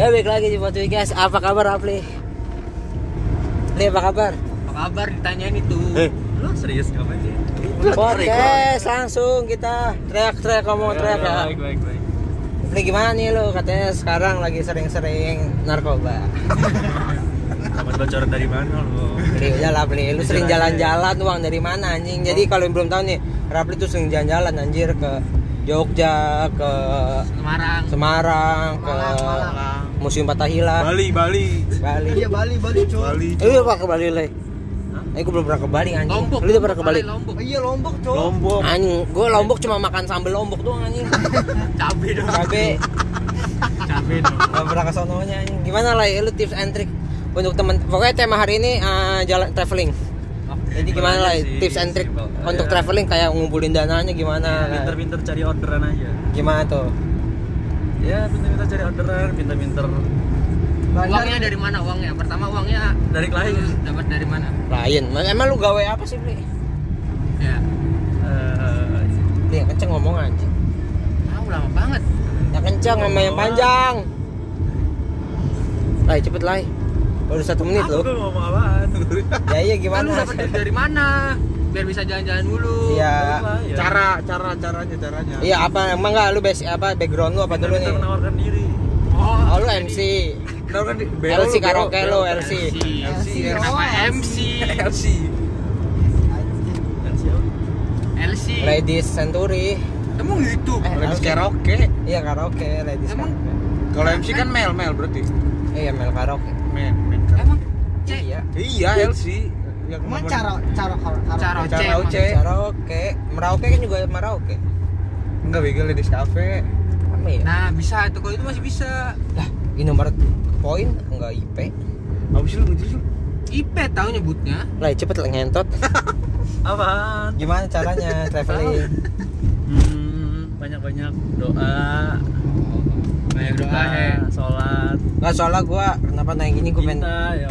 Ya balik lagi di Foto guys. Apa kabar Apli? Li apa kabar? Apa kabar ditanyain itu? Eh, lu serius ngapain sih? Podcast langsung kita teriak-teriak ngomong teriak ya. Baik, baik, baik. Apli gimana nih lu? Katanya sekarang lagi sering-sering narkoba. Dapat bocoran dari mana lu? Beli udah lah beli. Lu sering jalan-jalan uang dari mana anjing? Jadi kalau yang belum tahu nih, Rapli tuh sering jalan-jalan anjir ke Jogja, ke Semarang. Semarang, ke Malang, Malang. Museum Patahila, Bali, Bali. Bali. Iya Bali, Bali coy. Bali. Eh, lu apa ke Bali, Le? Eh, gue belum pernah ke Bali anjing. Lombok. Lu udah pernah ke Bali? Lombok. Oh, iya Lombok coy. Lombok. Anjing, gue Lombok cuma makan sambal Lombok doang anjing. Cabe dong. Cabe, Cabe dong. gak pernah ke sononya anjing. Gimana lah ya lu tips and trick untuk temen Pokoknya tema hari ini eh, jalan traveling. Jadi gimana lah tips and trick untuk Ya. traveling kayak ngumpulin dananya gimana? Pinter-pinter cari orderan aja. Gimana tuh? Ya, pinter-pinter cari orderan, pinter-pinter Uangnya dari mana uangnya? Pertama uangnya dari klien. dapat dari mana? Lain. Emang lu gawe apa sih, Bli? Ya. Eh, yang kenceng ngomong anjing. Tahu lama banget. Yang kenceng sama yang panjang. Lai, cepet Lai. Baru satu menit loh. ngomong apaan? Ya iya Kan lu gimana? dapat dari mana? Biar bisa jalan-jalan dulu. Iya. Ya. Cara cara caranya caranya. Iya apa emang enggak lu basic apa background lu apa dulu nih? Menawarkan diri. Oh, Oh lu MC. Kenapa di LC karaoke lu LC. MC. LC. Kenapa MC? LC. LC. Ladies Century. Emang gitu? Eh, Ladies karaoke. Iya karaoke Ladies Emang? karaoke. Kalau MC kan mel mel berarti. Iya Mel karaoke. Men. men. Emang? Iya. Iya LC. Yang Emang cara cara cara Cara Cara Cek, Karaoke. Karaoke. Merauke kan juga Merauke. enggak bego ladies cafe. Apa ya? Nah, bisa itu kalau itu masih bisa. Lah, ini nomor poin enggak IP. Apa sih lu ngejelas lu? IP tahu nyebutnya. Lah cepet lah ngentot. Apaan? Gimana caranya traveling? Hmm, banyak-banyak doa. Banyak doa ya. sholat. Enggak soalnya gua kenapa naik gini gua pengen ya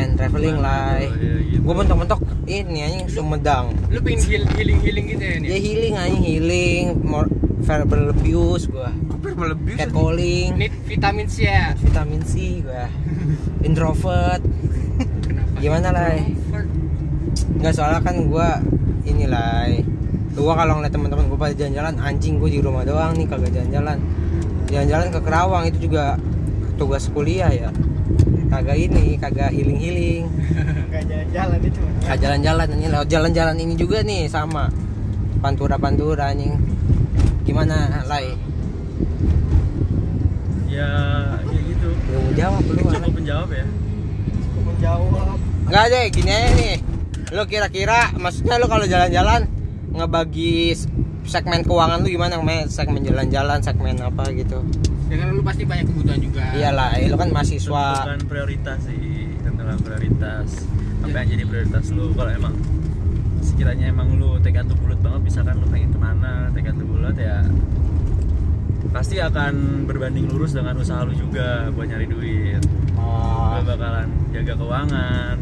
Pengen traveling lah. Iya, gitu. Gua mentok-mentok ini anjing Sumedang. Lu pengen heal- healing-healing gitu ya nih? Ya healing anjing healing, more verbal abuse gua. Hampir melebih. Catcalling, Need vitamin C ya. vitamin C gua. Introvert. Kenapa? Gimana lah? Enggak soalnya kan gua inilah gua kalau ngeliat teman-teman gua pada jalan-jalan anjing gua di rumah doang nih kagak jalan-jalan. Jalan-jalan ke Kerawang itu juga tugas kuliah ya. Kagak ini, kagak jalan-jalan itu. Kagak jalan-jalan ini lewat jalan-jalan ini juga nih sama pantura-pantura anjing. Gimana, Lai? ya kayak gitu Belum jawab belum. cukup menjawab ya Cukup menjawab. Enggak deh, gini aja nih. Lo kira-kira maksudnya lo kalau jalan-jalan ngebagi segmen keuangan lu gimana Men? segmen jalan-jalan, segmen apa gitu. Ya kan lu pasti banyak kebutuhan juga. Iyalah, eh, lo kan mahasiswa. tentukan prioritas sih tentukan prioritas apa yang jadi prioritas lu kalau emang sekiranya emang lu tekad lu bulat banget misalkan lu pengen ke mana tekad lu bulat ya pasti akan berbanding lurus dengan usaha lu juga buat nyari duit Oh. lu bakalan jaga keuangan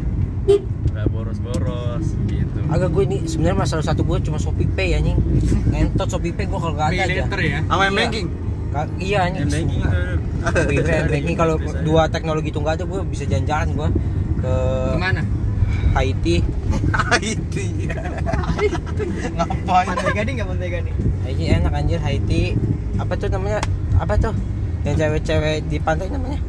nggak boros-boros gitu Agak gue ini sebenarnya masalah satu gue cuma Shopee Pay anjing. Ngentot Shopee Pay gue kalau gak ada Pay aja. later ya. Sama Iya. banking. Ka- iya anjing. Banking kalau dua teknologi itu nggak ada gue bisa jalan-jalan gue ke Gimana? Haiti. IT. Ngapain? Pantai Gading enggak Pantai Gading? Haiti enak anjir Haiti. Apa tuh namanya? Apa tuh? Yang cewek-cewek di pantai namanya?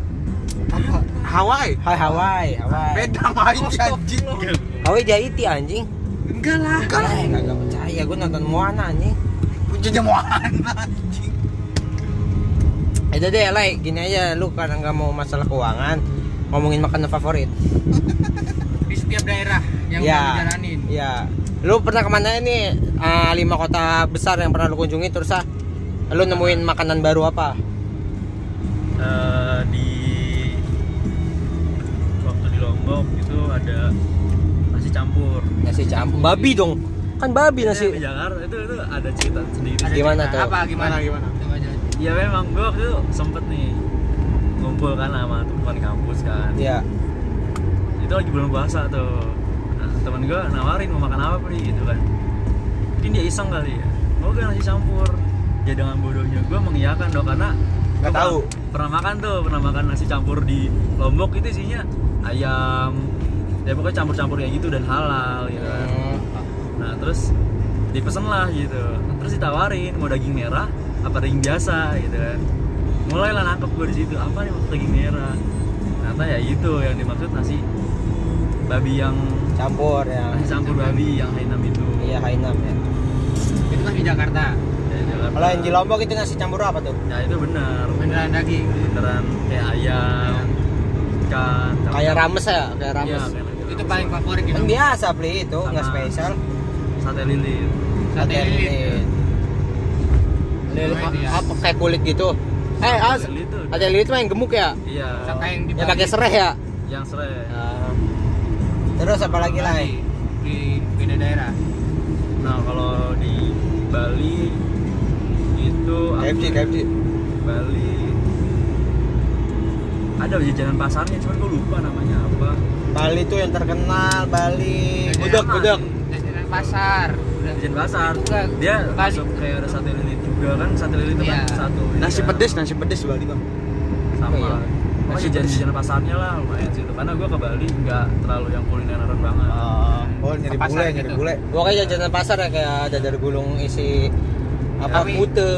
Apa? Hawaii. Hai Hawaii, Hawaii. Beda sama IT anjing. Hawaii di Haiti anjing. Enggak lah. Eh, kagak percaya gue nonton Moana anjing. Punya mana anjing. Itu deh, Lai, gini aja lu karena nggak mau masalah keuangan, ngomongin makanan favorit. Di setiap daerah yang ya, udah dijalanin. ya. Lu pernah ke mana ini? Ah, lima kota besar yang pernah lu kunjungi terus ah, lu nemuin makanan baru apa? Eh, di waktu di Lombok itu ada nasi campur Nasi campur. Babi dong. Kan babi Itu nasi. di Jakarta itu itu ada cerita sendiri Ada Gimana cerita. tuh? Apa gimana? Gimana. Ya memang. Gue waktu itu sempet nih ngumpul kan sama teman kampus kan. Ya. itu lagi bulan puasa tuh. Nah, teman gue nawarin mau makan apa pri gitu kan. Mungkin dia iseng kali ya. Mau gak nasi campur. Ya dengan bodohnya gue mengiyakan dong karena Nggak tahu. pernah makan tuh. Pernah makan nasi campur di lombok itu isinya ayam. Ya pokoknya campur-campur kayak gitu dan halal gitu kan. Hmm. nah terus dipesen lah gitu. Terus ditawarin mau daging merah apa daging biasa gitu kan. Mulailah nangkep gue di situ apa nih maksud daging merah? Ternyata ya itu yang dimaksud nasi babi yang campur ya. nasi campur babi yang Hainam itu. Iya Hainam ya. Itu kan di Jakarta. ya, Jakarta. kalau yang di Lombok itu nasi campur apa tuh? Ya itu benar. Beneran daging. beneran kayak ayam ikan campur- kayak rames ya kayak Iya, rames kayak gitu. Itu paling favorit kan gitu. biasa beli itu nggak spesial. sate lilit Sate lilit. Itu ya. apa kayak kulit gitu. Eh tuh. ada lilit mah yang gemuk ya? Iya. Yang di yang pakai serai ya? Yang serai Ah. terus apa lagi lah Bali, Di beda daerah. nah kalau di Bali itu? KFC KFC Bali. Ada jajanan pasarnya cuman gue lupa namanya apa. Bali tuh yang terkenal Bali. Jajanan gudeg gudeg Jajanan pasar. Udah. jajan pasar. Itu dia Bali. masuk kayak ada sate lilit juga kan sate lilit itu kan Iya. satu ini Nasi pedes, nasi pedes Bali bang. sama. Oh, iya. oh Nasi jajan pedes. jajan pasarnya lah lumayan situ karena gue ke Bali nggak terlalu yang kulineran banget. Oh, nyari Ke pasar bule, nyari gitu. bule. pokoknya jajanan pasar ya kayak dadar gulung isi apa Tapi- pute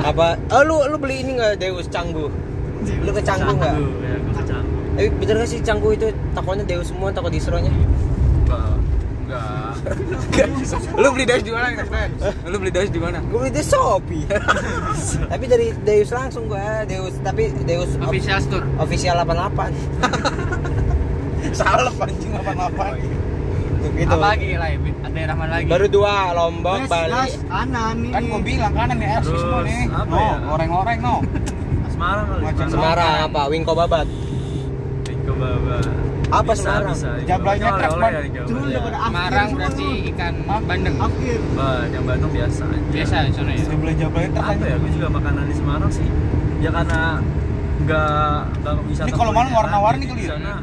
apa? Oh lu lu beli ini nggak Deus? Canggu. Lu ke Canggu nggak? ya gue ke Canggu. Eh bener gak sih Canggu itu takonya Deus semua takut disronya enggak Lu beli Deus di mana? Lu beli Deus di mana? gue beli di Shopee tapi dari Deus langsung gua Deus tapi Deus of- Official store. official 88 Salah anjing apa-apa. gitu Apa lagi lah? Daerah mana lagi? baru dua Lombok Bali Anan ini. Kan gua bilang kanan ya, Terus, semua nih. apa No, ya? goreng-goreng no. Semarang kali Semarang apa Wingko Babat Ke Baba Apa bisa, Semarang? bisa Jablanya ya Semarang semua berarti ikan bandeng. Akhir. Bah, yang Bandung biasa aja. Biasa di sana ya. Jabla-jablanya Apa ya? Gue juga makanan di Semarang sih. Ya karena nggak nggak wisata. Ini kalau malam kulineran, warna-warni kali di ya? sana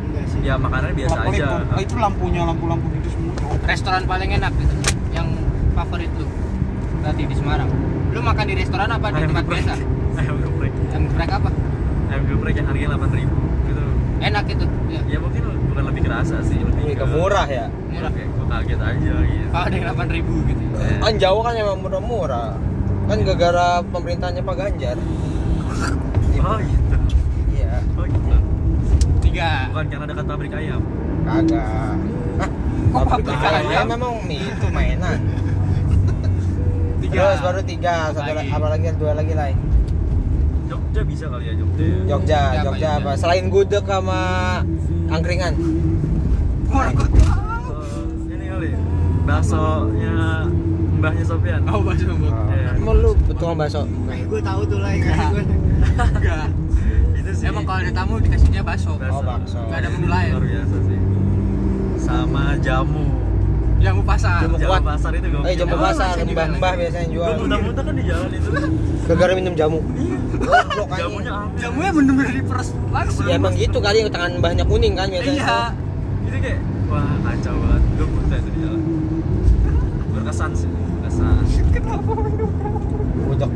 Enggak sih. ya makanannya biasa aja. Oh, itu lampunya, lampu-lampu gitu semua. Restoran paling enak gitu. Yang favorit lu. Berarti di Semarang. Lu makan di restoran apa di Ayam tempat biasa? Ayam geprek. Yang geprek apa? Ayam geprek yang harganya delapan ribu. Enak itu. Ya. Ya mungkin bukan lebih kerasa sih, lebih ke murah ya Murah. Kayak gue kaget aja gitu. Oh, ada yang 8000 gitu. Eh, kan Jawa kan emang murah-murah kan gara-gara pemerintahnya Pak Ganjar Oh gitu. iya Oh gitu. Tiga. Bukan karena dekat pabrik ayam. kagak Hah? Kok Pabrik ayam ayam? memang itu mainan Tiga. terus baru tiga satu Lagi. lagi. apa lagi dua lagi lah Jogja bisa kali ya Jogja. ya? Jogja Jogja apa, Jogja Jogja? apa selain gudeg sama angkringan Eh, ini kali baksonya mbahnya Sofian. Oh, bakso Mbak. Iya. emang lu betul bakso Kayak gue tahu tuh lah gue. Enggak. Itu sih. Emang kalau ada tamu dikasihnya bakso. Oh, bakso. Nggak ada menu lain. Luar biasa sih. Sama jamu. Jamu pasar. Jamu Jamu kuat. pasar itu gue. eh jamu Oh, pasar jualan. mbah-mbah biasanya jual Gue muntah-muntah kan di jalan itu. gara minum jamu anjing. Jamunya apa? Jamunya bener-bener diperes langsung. ya emang gitu kali tangan mbahnya kuning kan biasanya Iya. Itu kayak wah kacau banget. Gue muntah itu di jalan. Berkesan sih. Berkesan. gudeg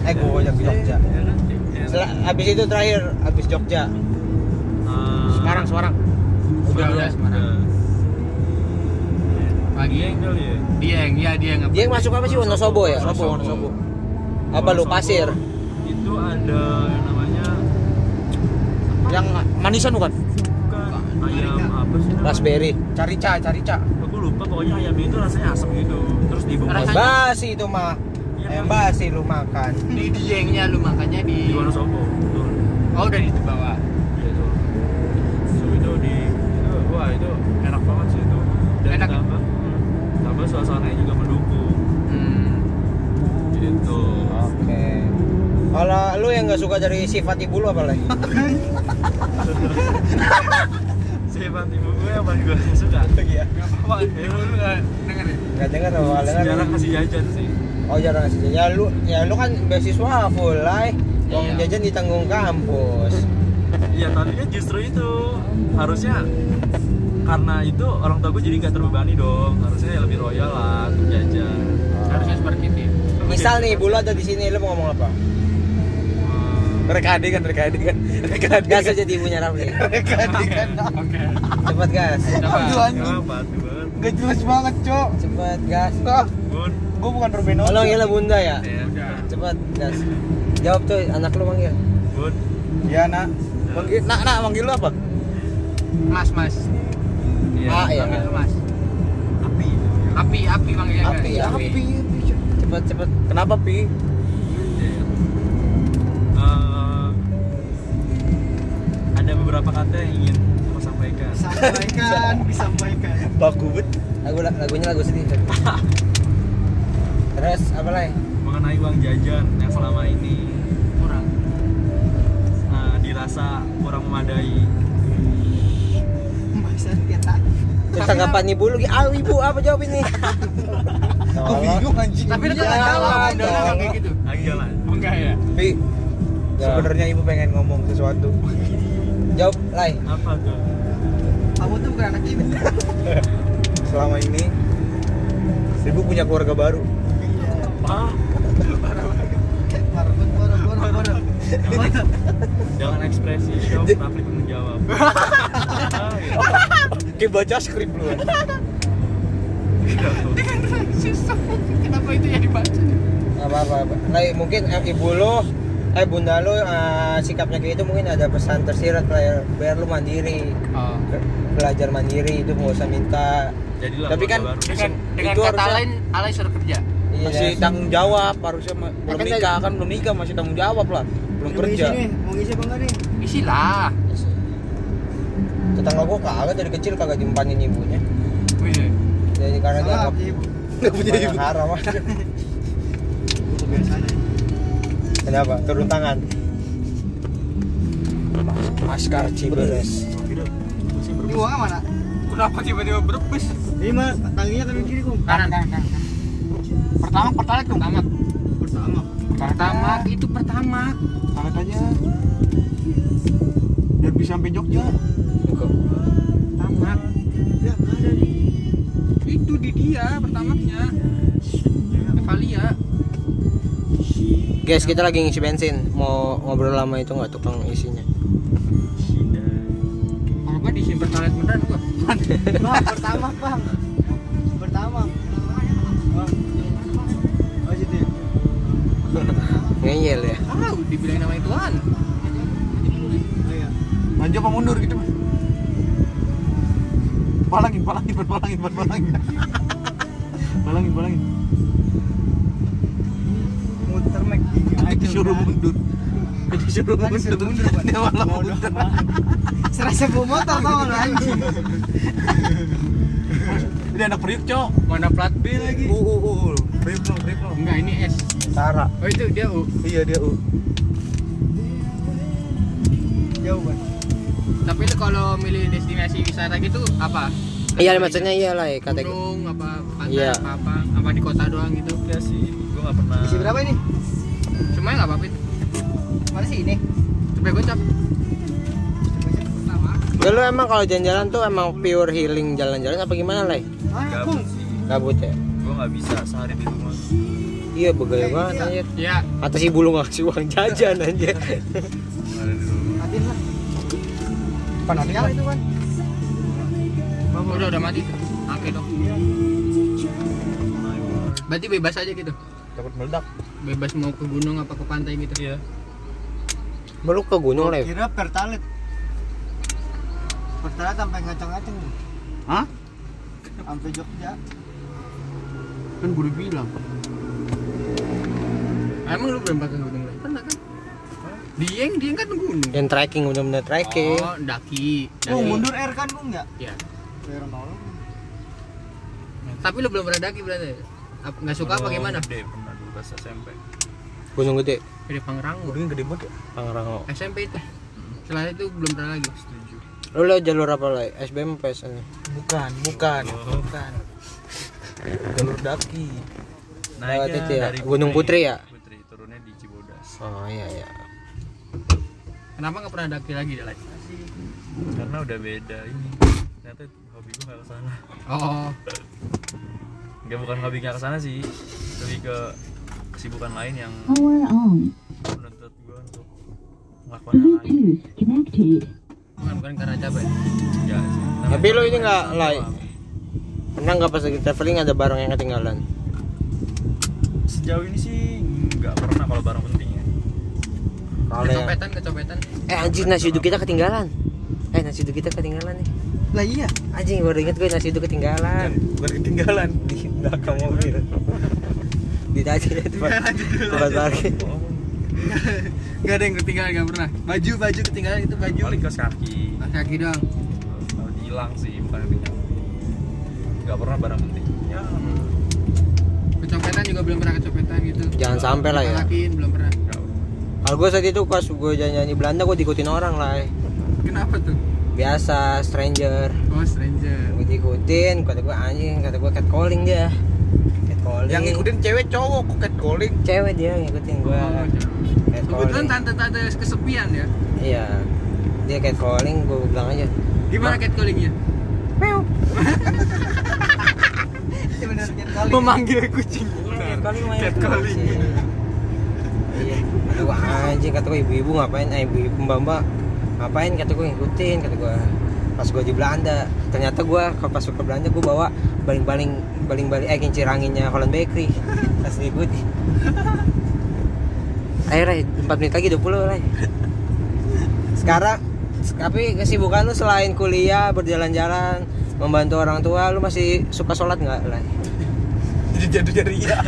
eh gudeg Jogja Ya kan? Ya. Setelah, habis itu terakhir habis Jogja Ah, Semarang Semarang Udah, udah Semarang. Pagi Dieng kali ya. Dieng, iya Dieng. dia yang masuk apa sih Wonosobo ya Wonosobo. Wonosobo apa lu pasir Itu ada yang namanya Yang manisan bukan? bukan ayam apa sih? namanya? raspberry Carica, carica. Aku lupa pokoknya ayamnya itu rasanya asam gitu. Terus dibungkus Rasanya- basi itu mah Iya, yang Bang. basi lu makan Di Diengnya lu makannya di di Wonosobo. Betul. Oh, udah di bawah. Iya itu. So itu di itu wah itu enak banget sih itu. Dan Enak ya? tambah hmm, tambah suasananya juga mendukung. Hmm. Gitu. oke kalau lu yang nggak suka dari sifat ibu lu apa lagi Sifat ibu gue yang paling gue suka. Iya. Apa? Ibu lu nggak denger ya? nggak dengar apa dengar Jarang kasih jajan sih. oh jarang jajan. ya lu ya lu kan beasiswa full lah uang Iya. jajan ditanggung kampus Iya tapi kan justru itu harusnya karena itu orang tua gue jadi nggak terbebani dong harusnya lebih royal lah untuk jajan Harusnya seperti itu. ya. misal nih bulu ada di sini lu mau ngomong apa Rekade kan, rekade kan. Rekade. gas aja di ibunya Rafli Rekade kan. Oke. cepet gas. Aduh anjing. Apa tuh banget? Gak jelas banget, Cok. cepet gas Ah, Bun. gua bukan Ruben oh lo manggilnya bunda ya Ya. cepet gas jawab tuh anak lu manggil Bun. Iya, Nak. Manggil, Nak, Nak, manggil lu apa? Mas, Mas. Iya. Ah, iya. Mas. Api. Api, api manggilnya. Api, guys. api. cepet cepet Kenapa, Pi? Eh, ada beberapa kata yang ingin aku sampaikan. Sampaikan, disampaikan. Bet. lagu lagunya lagu sedih terus apa lagi Mengenai uang jajan yang selama ini Kurang. eh, dirasa kurang memadai. Tanggapan ibu lu ah ibu apa jawab ini Gua bingung anjing. Tapi lu Jalan, kan jalan. kayak gitu. Lagi jalan. Enggak ya? Pi, sebenarnya ibu pengen ngomong sesuatu. jawab lay Apa tuh? Kamu tuh bukan anak ibu. Selama ini ibu punya keluarga baru. Ah, parah. dengan ekspresi shock, Rafli pun menjawab. Kayak baca skrip lu. kan. Kenapa itu yang dibaca? apa apa, apa. Lay, mungkin eh, ibu lu eh bunda lu eh, sikapnya kayak itu mungkin ada pesan tersirat lah ya biar lu mandiri Oh. Be- belajar mandiri itu nggak usah minta Jadilah Tapi kan baru. Dengan, dengan Itu kata harusnya- lain, alay suruh kerja. iya Masih dah. tanggung jawab harusnya ma- belum kan nikah kan belum nikah masih tanggung jawab lah. Belum kerja. mau ngisi apa enggak nih? Isilah. Tetangga gua kagak dari kecil kagak dimpanin ibunya Wih. jadi karena dia anggap ibu. Enggak punya ibu. haram aja. kenapa turun tangan Askar Ciberes Ini uangnya mana? Kenapa tiba-tiba berbes? Ini mah tanginya kan kiri kum. Kanan, kanan, kanan. Pertama, pertama itu pertama. Pertama. Pertama itu pertama. Angkat aja. Biar bisa sampai Jogja. Pertama. Ya, ada nih. Itu di dia pertamanya. Evalia. guys kita lagi ngisi bensin mau ngobrol lama itu nggak tukang isinya Kalau gua diisi pertalite beneran gua. Bang, pertama, Bang. Pertama. Bang. Oh, situ ya. ngeyel ya Tahu dibilangin nama Tuhan. Oh, iya. Maju apa mundur gitu? Palangin, palangin, palangin, palangin. Palangin, palangin. Muter mek tiga aja Disuruh mundur. Disuruh disuruh mundur. mundur, Pak. Dia malah mundur. Serasa bawa motor tau lu anjing. Dia anak periuk, Cok. Mana plat B lagi? Uh, uh, uh. Periuk lo, periuk lo. Enggak, ini S. Tara Oh itu dia U. Iya, dia U. Jauh, Bang. Tapi lu kalau milih destinasi wisata gitu apa? iya maksudnya iya lah ya kata gunung apa pantai Iya. apa apa apa di kota doang gitu. Enggak sih, gue gak pernah. Isi berapa ini? Semuanya nggak apa-apa itu. Mana sih ini? Coba gocap. Pertama. Ya lu emang kalau jalan-jalan tuh emang pure healing jalan-jalan apa gimana lah? Ah, Gabut sih. Gabut ya? Gue gak bisa sehari di rumah. Iya begaya banget gitu ya. anjir. Ya, Atas ibu lu nggak kasih uang jajan anjir. Pan Nyala itu, Bang. udah udah mati. Oke dok. Berarti bebas aja gitu. Takut meledak. Bebas mau ke gunung apa ke pantai gitu. Iya. Baru ke gunung lah. Kira pertalit. Pertalit sampai ngacang-ngacang. Hah? Sampai Jogja. Kan gue udah bilang. Emang lu belum pakai gunung kan? Dieng, Dieng kan gunung. Yang trekking bener-bener trekking. Oh, daki. Oh, Daki. mundur air kan, Kum, enggak? Ya. Nolong. Tapi lu belum pernah daki berarti? Ap- Nggak suka apa Kalau gimana? Gede pernah dulu pas SMP. Gunung gede. Gede Pangrango. Udah gede banget ya. Pangrango. SMP itu. Setelah itu belum pernah lagi. Setuju. Lu lewat jalur apa lah? SBM apa SN? Bukan, bukan, Oh. bukan. Jalur daki. Naiknya ya, dari Gunung Putri ya? Putri, turunnya di Cibodas. Oh iya iya. Kenapa nggak pernah daki lagi dah lagi? Karena udah beda ini. Ternyata hobi gue gak ke sana. Oh, Enggak bukan hobi gak ke sana sih. Lebih ke kesibukan lain yang Power on. menuntut gue untuk melakukan hal lain bukan bukan karena capek ya sih. Tapi lu ini nggak, doang. pernah nggak pas lagi traveling ada barang yang ketinggalan sejauh ini sih nggak pernah kalau barang penting kecopetan kecopetan eh anjing nasi uduk kita ketinggalan eh nasi uduk kita ketinggalan nih Lah iya. anjing baru inget gue nasi uduk ketinggalan Bukan ketinggalan. di belakang mobil di tadi itu pak tempat parkir Gak ada yang ketinggalan gak pernah. Baju baju ketinggalan itu baju. paling kaos kaki kaki doang. kalau hilang sih bukan ketinggalan nggak pernah barang penting ya Kecopetan juga belum pernah kecopetan gitu. Jangan sampai lah ya. Lakin belum pernah. Kalau gue saat itu pas gue di Belanda gue diikutin orang lah eh. Kenapa tuh? biasa stranger Oh stranger. gue diikutin kata gue anjing kata gue catcalling dia catcalling Yang ngikutin cewek cowok kok catcalling. cewek dia ngikutin gue Oh, Kebetulan tante-tante kesepian ya. iya dia catcalling gue bilang aja Gimana catcallingnya? Memanggil kucing. catcalling Catcalling. Kata gue anjing kata gue ibu-ibu ngapain? Eh ibu-ibu mbak-mbak ngapain? Kata gue ngikutin kata gue pas gue di Belanda ternyata gue kalau pas ke Belanda gue bawa baling-baling baling-baling eh kincir anginnya Holland Bakery. Pas diikuti. Ayo Ray 4 menit lagi 20 Ray. Sekarang tapi kesibukan lu selain kuliah berjalan-jalan membantu orang tua lu masih suka sholat nggak Ray? Jadi jadi iya.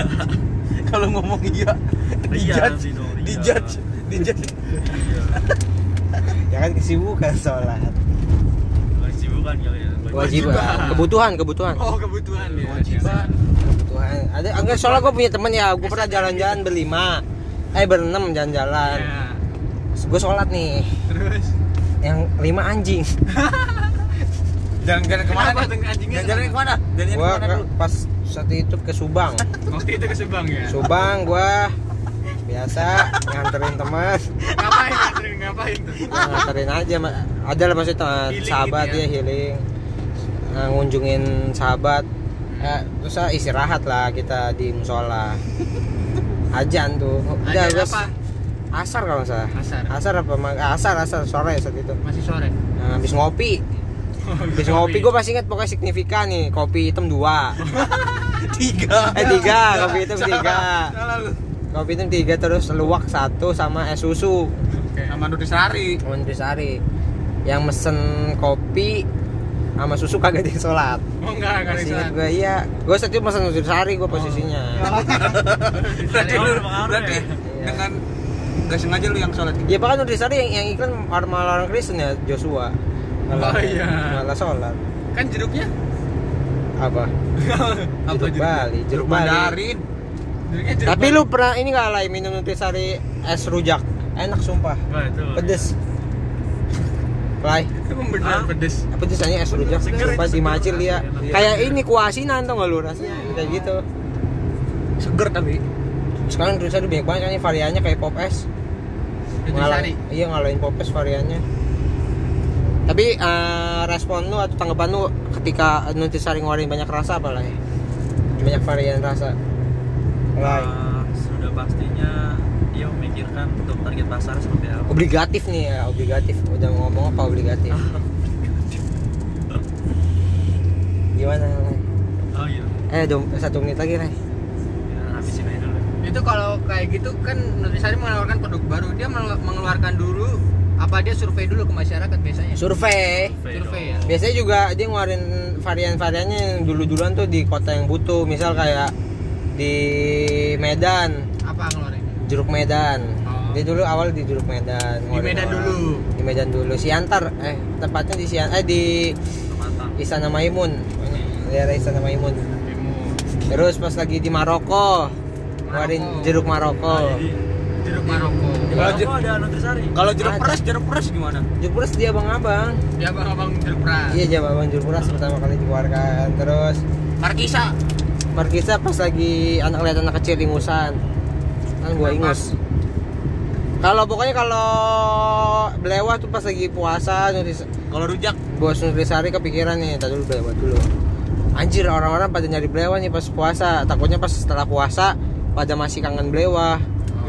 Kalau ngomong iya, Iya dijudge, sih dong, iya. dijudge, dijudge. Iya. ya kan kesibukan sholat Kewajiban kali ya kewajiban kebutuhan kebutuhan Oh kebutuhan ya. Kewajiban. kebutuhan ada enggak soalnya gue punya temen ya gue pernah jalan-jalan berlima eh berenam jalan-jalan Ya. gue sholat nih Terus. yang lima anjing Jalan-jalan ke mana Kenapa nih? tuh anjingnya? Jalan-jalan ke mana? Jalan-jalan gue ke mana dulu? pas saat itu ke Subang Waktu itu ke Subang ya. Subang gue biasa nganterin teman Ngapain nganterin ngapain tuh? ya, nganterin aja Ma. ada lah maksudnya teman Healing sahabat gitu ya ya. healing Nah, ngunjungin sahabat eh, terus ah, istirahat lah kita di musola ajan tuh udah apa? asar kalau salah Asar. asar apa mag- asar asar sore saat itu Masih sore. nah, habis ngopi habis ngopi gue masih inget pokoknya signifikan nih kopi hitam dua Tiga. eh tiga kopi hitam tiga. Kopi hitam tiga terus luwak satu sama es susu Oke. Sama Nutrisari. Nutrisari yang mesen kopi sama susu kagak di sholat Oh enggak, enggak masih bisa. inget gue iya gue itu mesen Nutrisari gue posisinya Berarti Oh, lu, berarti ya? dengan nggak sengaja lu yang sholat. ya bahkan Nutrisari yang, yang iklan malah orang Kristen ya Joshua malah, Oh, iya. malah sholat Kan jeruknya apa apa jeruk jeruknya? Bali jeruk Bali Mandarin. Tapi lu pernah ini nggak lah minum Nutrisari es rujak? Enak sumpah. Wah itu pedes. Lai, beneran Ah. pedes. apa tuh rasanya es rujak? Seger sumpah itu di seger. macil dia kayak ini kuasinan tau gak lu rasanya? Kayak gitu. Seger tapi. sekarang Nutrisari banyak banget kan variannya kayak pop es. Nutrisari. Iya ngalahin pop es variannya. Tapi eh, respon lu atau tanggapan lu ketika Nutrisari ngeluarin banyak rasa apa lah ya banyak varian rasa Lai. Ah, sudah pastinya dia memikirkan untuk target pasar seperti apa? Obligatif nih ya obligatif. Udah ngomong apa obligatif? Gimana Lai? oh iya. Eh dong satu menit lagi Lai ya, habisin aja dulu. Itu kalau kayak gitu kan Nutrisari mengeluarkan produk baru, dia mengelu- mengeluarkan dulu apa dia survei dulu ke masyarakat biasanya? survei. Survei ya. biasanya juga dia ngeluarin varian-variannya yang dulu-duluan tuh di kota yang butuh. Misal kayak di Medan Apa ngeluarin? jeruk Medan Oh. dia dulu awal di jeruk Medan Di Medan Ngeluarin- dulu. di Medan dulu Siantar eh tepatnya di Sian eh di matang Istana Maimun daerah Istana Maimun terus pas lagi di Maroko ngeluarin jeruk Maroko Ah, jadi Jeruk Maroko. Kalau Maroko ada nutrisari Kalau jeruk Ada. peras, jeruk peras gimana? jeruk peras dia abang-abang Dia abang-abang jeruk peras. iya dia abang jeruk peras pertama kali dikeluarkan terus Markisa. Markisa pas lagi anak lihat anak kecil ingusan kan gua ingus kalau pokoknya kalau belewah tuh pas lagi puasa Kalau rujak, bos nutrisari kepikiran nih tadi dulu belewah dulu. Anjir orang-orang pada nyari belewah nih pas puasa. Takutnya pas setelah puasa pada masih kangen Blewa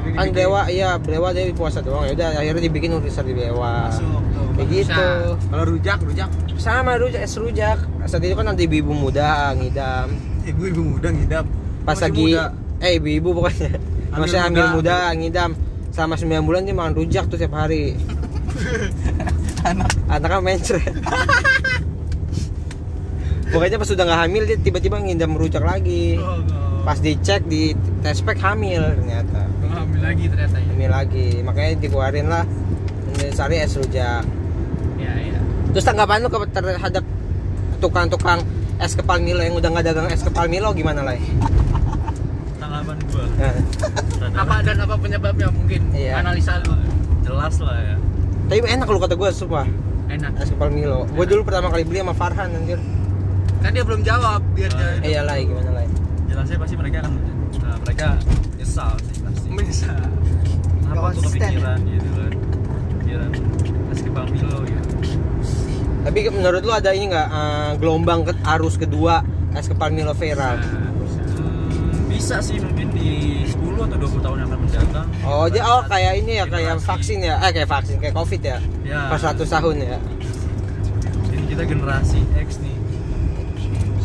kan Blewa iya Blewa dia puasa doang. Ya udah akhirnya dibikin urusan di Blewa Masuk kayak gitu. Kalau rujak, rujak. sama rujak es rujak. Saat itu kan nanti ibu muda ngidam Ibu ibu muda ngidap. pas Masih lagi muda. eh ibu-ibu pokoknya Hamil masih hamil muda. muda ngidam selama 9 bulan dia makan rujak tuh tiap hari Anak. anaknya mencret pokoknya pas udah nggak hamil dia tiba-tiba ngidam rujak lagi Oh, oh. pas dicek di tes pack hamil ternyata Oh, hamil lagi ternyata ya. hamil lagi makanya dikeluarin lah cari es rujak Ya, ya. terus tanggapan lu terhadap tukang-tukang es kepal Milo yang udah nggak dagang es kepal Milo gimana lah tanggapan gua. Nah, Apa dan apa penyebabnya? Mungkin? Iya. Analisa lu. jelas lah ya. Tapi enak lu kata gue sumpah Enak. es kepal Milo gue dulu pertama kali beli sama Farhan anjir. Kan dia belum jawab biar Oh, dia eh iya lah gimana lah jelasnya pasti mereka akan nah, mereka nyesal sih pasti menyesal. kenapa tuh konsisten kepikiran gitu kan pikiran es kepal Milo gitu tapi menurut lu ada ini nggak eh, gelombang ke arus kedua es kepal Milo Vera Hmm, bisa sih mungkin di 10 atau 20 tahun yang akan mendatang. Oh dia oh kayak ini ya kayak Generasi. vaksin ya? Eh kayak vaksin kayak covid ya? Ya. pas 100 tahun ya? Ini kita generasi X nih.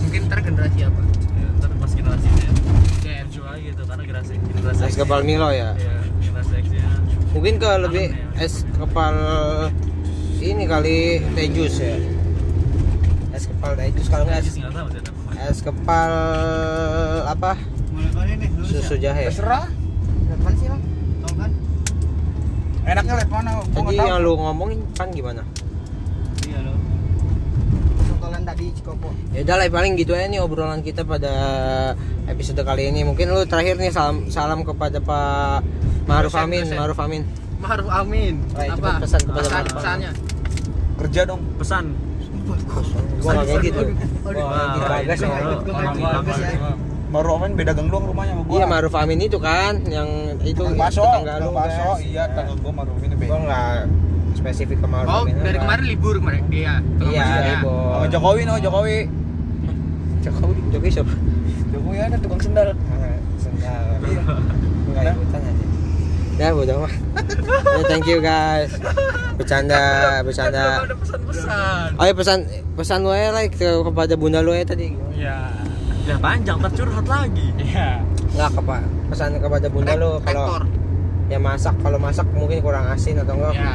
Mungkin ntar generasi apa? ya, ntar pas generasi Z. Gen. lucu aja gitu karena generasi generasi es kepal Milo ya? Ya generasi X nya mungkin ke lebih es kepal ini kali teh jus ya es kepal teh jus kalau nggak es, es kepal apa ya? susu jahe Terserah. Mana sih, Bang? Tahu kan? Enaknya lep mana? Gua tadi yang lu ngomongin kan gimana Iya lo. Sotolan tadi Cikopo. ya udah lah paling gitu aja nih obrolan kita pada episode kali ini mungkin lu terakhir nih salam salam kepada Pak Maruf Amin dosen. Maruf Amin Maruf Amin. Baik, apa? pesan kepada pesan, Maruf Amin. pesannya. Kerja dong. pesan gua kayak gitu Oh, Gua. Baru Omen beda gang doang rumahnya sama gua. iya Maruf Amin itu kan yang itu baso, tetangga lu iya, tetangga gua Maruf gua beda. nggak spesifik ke Maruf Oh, Amin dari apa. kemarin libur kemarin dia. Iya basonya. libur Sama Jokowi no, Jokowi. Jokowi Jokowi siapa Jokowi ada tukang sendal. Sendal Iya. nggak ikutan aja ya bodo amat. Ya, thank you guys. Bercanda bercanda. Ada pesan-pesan. oh ya pesan pesan lu aja like ke- kepada bunda lu ya tadi. Iya. ya panjang ntar curhat lagi. Iya. nggak kepa pesan kepada bunda lu kalau ya masak kalau masak mungkin kurang asin atau enggak. Ya.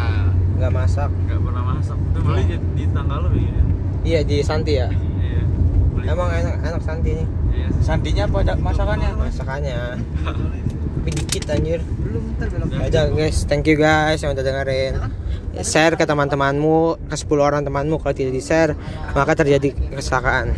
nggak masak. Nggak pernah masak. Itu beli di, di tanggal lo begini iya di Santi ya? Iya. Beli. Emang enak enak Santi nih. Iya. Santinya apa masakannya? masakannya tapi dikit anjir Belum. Ya udah guys, thank you guys yang udah dengerin. Share ke teman-temanmu, ke 10 orang temanmu kalau tidak di-share maka terjadi kecelakaan.